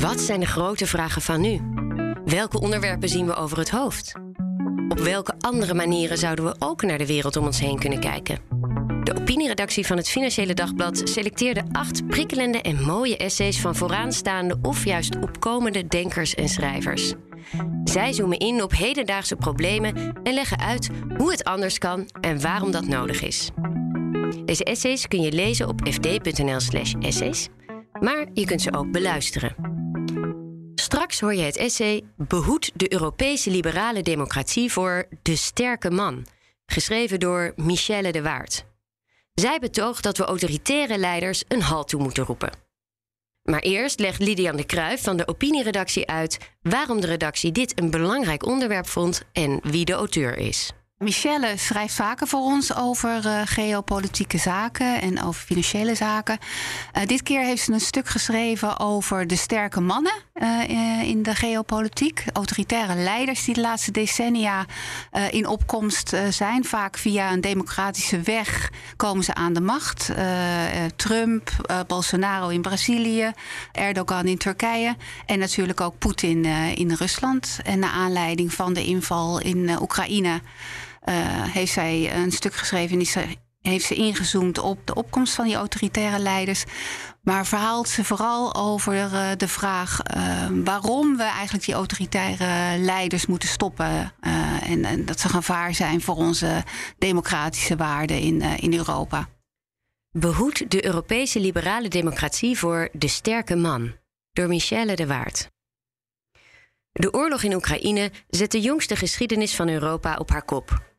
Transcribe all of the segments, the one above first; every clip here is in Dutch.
Wat zijn de grote vragen van nu? Welke onderwerpen zien we over het hoofd? Op welke andere manieren zouden we ook naar de wereld om ons heen kunnen kijken? De opinieredactie van het Financiële Dagblad selecteerde acht prikkelende en mooie essays van vooraanstaande of juist opkomende denkers en schrijvers. Zij zoomen in op hedendaagse problemen en leggen uit hoe het anders kan en waarom dat nodig is. Deze essays kun je lezen op fd.nl/slash essays, maar je kunt ze ook beluisteren. Straks hoor je het essay Behoed de Europese liberale democratie voor de sterke man, geschreven door Michelle de Waard. Zij betoogt dat we autoritaire leiders een halt toe moeten roepen. Maar eerst legt Lidian de Kruijf van de opinieredactie uit waarom de redactie dit een belangrijk onderwerp vond en wie de auteur is. Michelle schrijft vaker voor ons over uh, geopolitieke zaken en over financiële zaken. Uh, dit keer heeft ze een stuk geschreven over de sterke mannen uh, in de geopolitiek. Autoritaire leiders die de laatste decennia in opkomst zijn. Vaak via een democratische weg komen ze aan de macht. Trump, Bolsonaro in Brazilië, Erdogan in Turkije en natuurlijk ook Poetin in Rusland. En naar aanleiding van de inval in Oekraïne. Uh, heeft zij een stuk geschreven en heeft ze ingezoomd op de opkomst van die autoritaire leiders. Maar verhaalt ze vooral over uh, de vraag uh, waarom we eigenlijk die autoritaire leiders moeten stoppen. En, en, dat ze gevaar zijn voor onze democratische waarden in, in Europa. Behoed de Europese liberale democratie voor de sterke man. Door Michelle de Waard. De oorlog in Oekraïne zet de jongste geschiedenis van Europa op haar kop.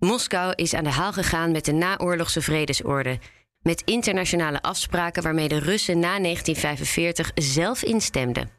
Moskou is aan de haal gegaan met de naoorlogse vredesorde. Met internationale afspraken waarmee de Russen na 1945 zelf instemden.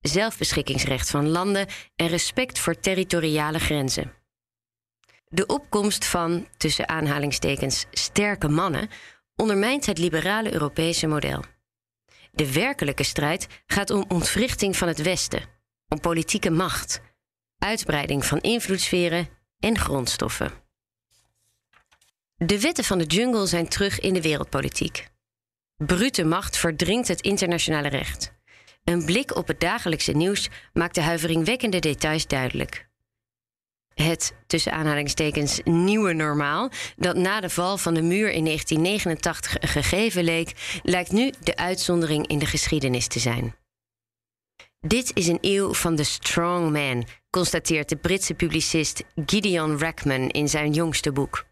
Zelfbeschikkingsrecht van landen en respect voor territoriale grenzen. De opkomst van, tussen aanhalingstekens, sterke mannen ondermijnt het liberale Europese model. De werkelijke strijd gaat om ontwrichting van het Westen, om politieke macht, uitbreiding van invloedssferen en grondstoffen. De wetten van de jungle zijn terug in de wereldpolitiek. Brute macht verdringt het internationale recht. Een blik op het dagelijkse nieuws maakt de huiveringwekkende details duidelijk. Het, tussen aanhalingstekens, nieuwe normaal, dat na de val van de muur in 1989 gegeven leek, lijkt nu de uitzondering in de geschiedenis te zijn. Dit is een eeuw van de strong man, constateert de Britse publicist Gideon Rackman in zijn jongste boek.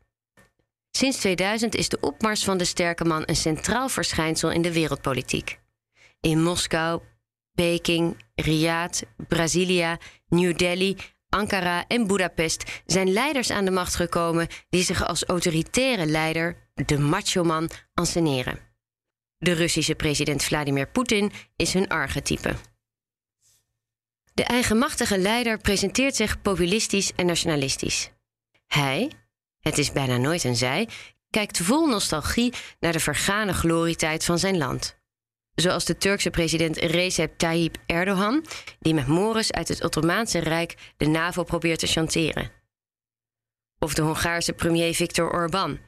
Sinds 2000 is de opmars van de sterke man een centraal verschijnsel in de wereldpolitiek. In Moskou, Peking, Riyadh, Brasilia, New Delhi, Ankara en Budapest zijn leiders aan de macht gekomen die zich als autoritaire leider, de macho-man, anseneren. De Russische president Vladimir Poetin is hun archetype. De eigenmachtige leider presenteert zich populistisch en nationalistisch. Hij, het is bijna nooit een zij, kijkt vol nostalgie naar de vergane glorietijd van zijn land. Zoals de Turkse president Recep Tayyip Erdogan, die met Morris uit het Ottomaanse Rijk de NAVO probeert te chanteren. Of de Hongaarse premier Viktor Orbán,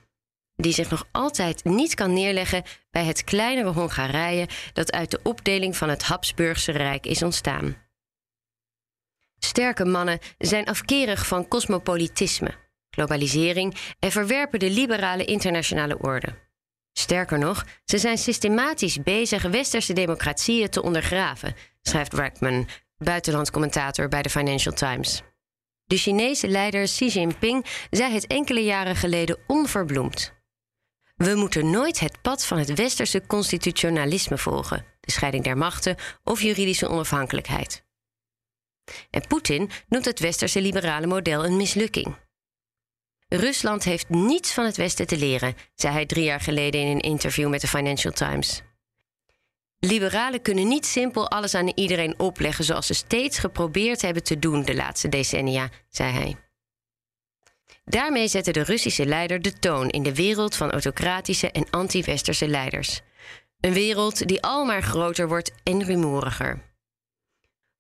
die zich nog altijd niet kan neerleggen bij het kleinere Hongarije dat uit de opdeling van het Habsburgse Rijk is ontstaan. Sterke mannen zijn afkerig van cosmopolitisme globalisering en verwerpen de liberale internationale orde. Sterker nog, ze zijn systematisch bezig westerse democratieën te ondergraven, schrijft Rackman, buitenlandscommentator bij de Financial Times. De Chinese leider Xi Jinping zei het enkele jaren geleden onverbloemd. We moeten nooit het pad van het westerse constitutionalisme volgen, de scheiding der machten of juridische onafhankelijkheid. En Poetin noemt het westerse liberale model een mislukking. Rusland heeft niets van het Westen te leren, zei hij drie jaar geleden in een interview met de Financial Times. Liberalen kunnen niet simpel alles aan iedereen opleggen zoals ze steeds geprobeerd hebben te doen de laatste decennia, zei hij. Daarmee zette de Russische leider de toon in de wereld van autocratische en anti-westerse leiders. Een wereld die al maar groter wordt en rumoriger.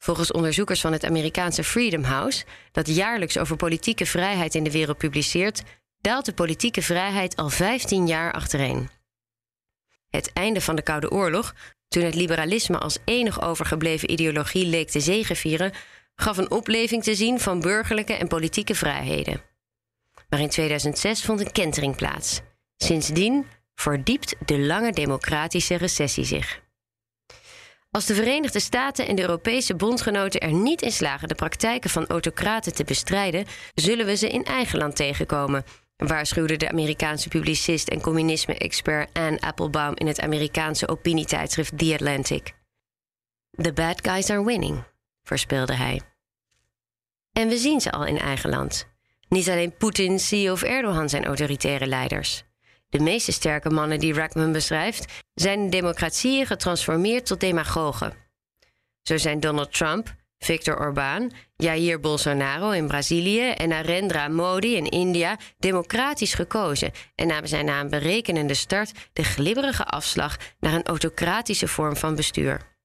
Volgens onderzoekers van het Amerikaanse Freedom House, dat jaarlijks over politieke vrijheid in de wereld publiceert, daalt de politieke vrijheid al 15 jaar achtereen. Het einde van de Koude Oorlog toen het liberalisme als enig overgebleven ideologie leek te zegevieren, gaf een opleving te zien van burgerlijke en politieke vrijheden. Maar in 2006 vond een kentering plaats. Sindsdien verdiept de lange democratische recessie zich. Als de Verenigde Staten en de Europese bondgenoten er niet in slagen de praktijken van autocraten te bestrijden, zullen we ze in eigen land tegenkomen, waarschuwde de Amerikaanse publicist en communisme-expert Anne Applebaum in het Amerikaanse opinietijdschrift The Atlantic. The bad guys are winning, voorspelde hij. En we zien ze al in eigen land. Niet alleen Poetin, Xi of Erdogan zijn autoritaire leiders. De meeste sterke mannen die Rackman beschrijft, zijn democratieën getransformeerd tot demagogen. Zo zijn Donald Trump, Viktor Orbán, Jair Bolsonaro in Brazilië en Narendra Modi in India democratisch gekozen en namen zij na een berekenende start de glibberige afslag naar een autocratische vorm van bestuur.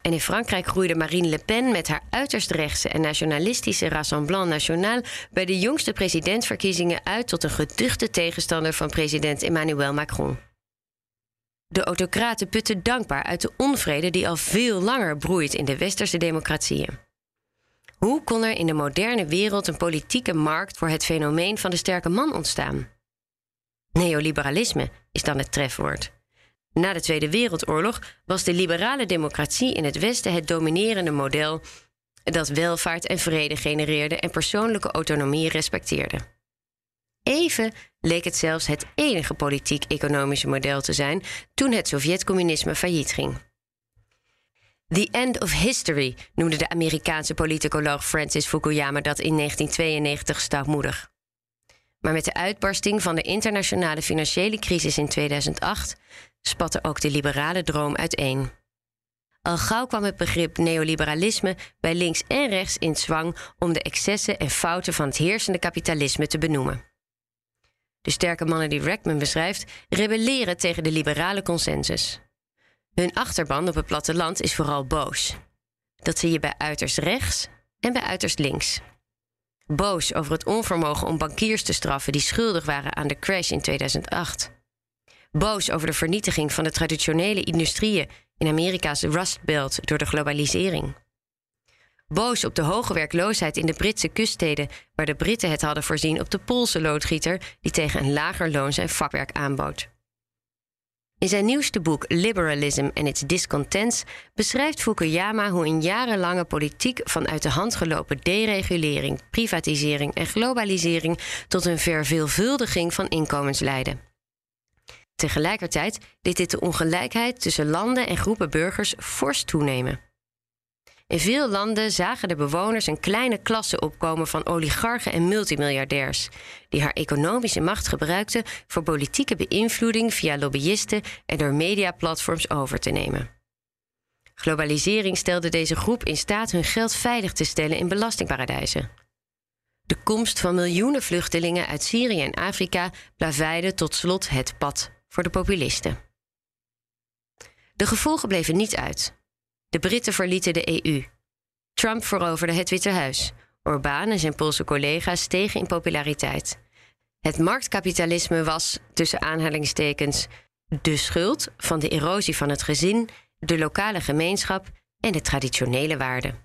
En in Frankrijk groeide Marine Le Pen met haar uiterst rechtse en nationalistische Rassemblement National bij de jongste presidentsverkiezingen uit tot een geduchte tegenstander van president Emmanuel Macron. De autocraten putten dankbaar uit de onvrede die al veel langer broeit in de westerse democratieën. Hoe kon er in de moderne wereld een politieke markt voor het fenomeen van de sterke man ontstaan? Neoliberalisme is dan het trefwoord. Na de Tweede Wereldoorlog was de liberale democratie in het Westen het dominerende model dat welvaart en vrede genereerde en persoonlijke autonomie respecteerde. Even leek het zelfs het enige politiek-economische model te zijn toen het Sovjet-communisme failliet ging. The end of history noemde de Amerikaanse politicoloog Francis Fukuyama dat in 1992 stoutmoedig. Maar met de uitbarsting van de internationale financiële crisis in 2008 spatte ook de liberale droom uiteen. Al gauw kwam het begrip neoliberalisme bij links en rechts in zwang om de excessen en fouten van het heersende kapitalisme te benoemen. De sterke mannen die Rackman beschrijft, rebelleren tegen de liberale consensus. Hun achterban op het platteland is vooral boos. Dat zie je bij uiterst rechts en bij uiterst links. Boos over het onvermogen om bankiers te straffen die schuldig waren aan de crash in 2008. Boos over de vernietiging van de traditionele industrieën in Amerika's Rust Belt door de globalisering. Boos op de hoge werkloosheid in de Britse kuststeden, waar de Britten het hadden voorzien op de Poolse loodgieter die tegen een lager loon zijn vakwerk aanbood. In zijn nieuwste boek Liberalism and its Discontents beschrijft Fukuyama hoe een jarenlange politiek vanuit de hand gelopen deregulering, privatisering en globalisering tot een verveelvuldiging van inkomens leidde. Tegelijkertijd deed dit de ongelijkheid tussen landen en groepen burgers fors toenemen. In veel landen zagen de bewoners een kleine klasse opkomen van oligarchen en multimiljardairs, die haar economische macht gebruikten voor politieke beïnvloeding via lobbyisten en door mediaplatforms over te nemen. Globalisering stelde deze groep in staat hun geld veilig te stellen in belastingparadijzen. De komst van miljoenen vluchtelingen uit Syrië en Afrika plaveide tot slot het pad voor de populisten. De gevolgen bleven niet uit. De Britten verlieten de EU. Trump veroverde het Witte Huis. Orbán en zijn Poolse collega's stegen in populariteit. Het marktkapitalisme was, tussen aanhalingstekens, de schuld van de erosie van het gezin, de lokale gemeenschap en de traditionele waarden.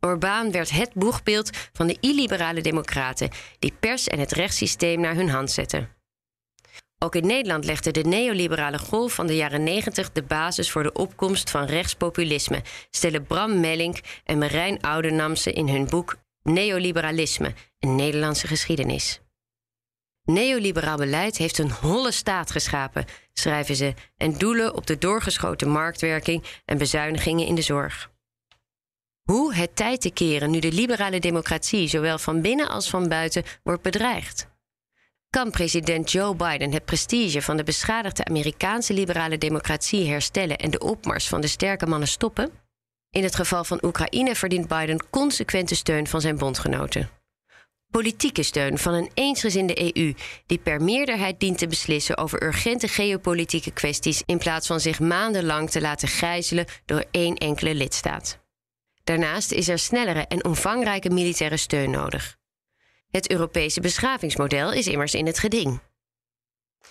Orbán werd het boegbeeld van de illiberale democraten die pers en het rechtssysteem naar hun hand zetten. Ook in Nederland legde de neoliberale golf van de jaren 90 de basis voor de opkomst van rechtspopulisme, stellen Bram Mellink en Marijn Oudenamse in hun boek Neoliberalisme, een Nederlandse geschiedenis. Neoliberaal beleid heeft een holle staat geschapen, schrijven ze, en doelen op de doorgeschoten marktwerking en bezuinigingen in de zorg. Hoe het tijd te keren nu de liberale democratie zowel van binnen als van buiten wordt bedreigd? Kan president Joe Biden het prestige van de beschadigde Amerikaanse liberale democratie herstellen en de opmars van de sterke mannen stoppen? In het geval van Oekraïne verdient Biden consequente steun van zijn bondgenoten. Politieke steun van een eensgezinde EU die per meerderheid dient te beslissen over urgente geopolitieke kwesties in plaats van zich maandenlang te laten gijzelen door één enkele lidstaat. Daarnaast is er snellere en omvangrijke militaire steun nodig. Het Europese beschavingsmodel is immers in het geding.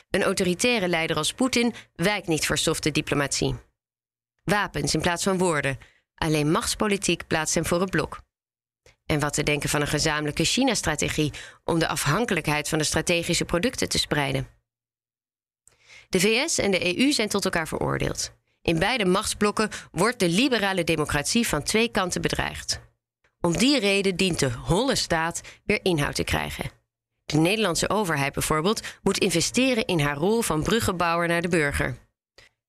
Een autoritaire leider als Poetin wijkt niet voor softe diplomatie. Wapens in plaats van woorden. Alleen machtspolitiek plaatst hem voor het blok. En wat te denken van een gezamenlijke China-strategie om de afhankelijkheid van de strategische producten te spreiden. De VS en de EU zijn tot elkaar veroordeeld. In beide machtsblokken wordt de liberale democratie van twee kanten bedreigd. Om die reden dient de holle staat weer inhoud te krijgen. De Nederlandse overheid bijvoorbeeld moet investeren in haar rol van bruggenbouwer naar de burger.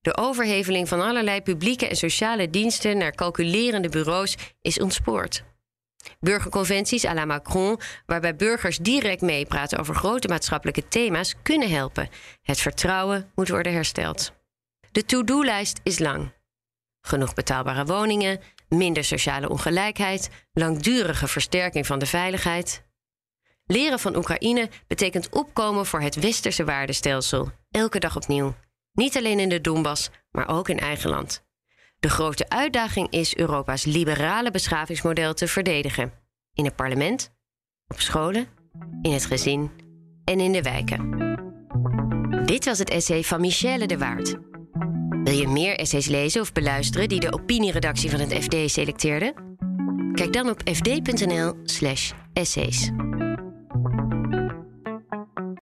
De overheveling van allerlei publieke en sociale diensten naar calculerende bureaus is ontspoord. Burgerconventies à la Macron, waarbij burgers direct meepraten over grote maatschappelijke thema's, kunnen helpen. Het vertrouwen moet worden hersteld. De to-do-lijst is lang. Genoeg betaalbare woningen, minder sociale ongelijkheid, langdurige versterking van de veiligheid. Leren van Oekraïne betekent opkomen voor het westerse waardestelsel, elke dag opnieuw. Niet alleen in de Donbass, maar ook in eigen land. De grote uitdaging is Europa's liberale beschavingsmodel te verdedigen. In het parlement, op scholen, in het gezin en in de wijken. Dit was het essay van Michelle de Waard. Wil je meer essays lezen of beluisteren die de opinieredactie van het FD selecteerde? Kijk dan op fd.nl/essays.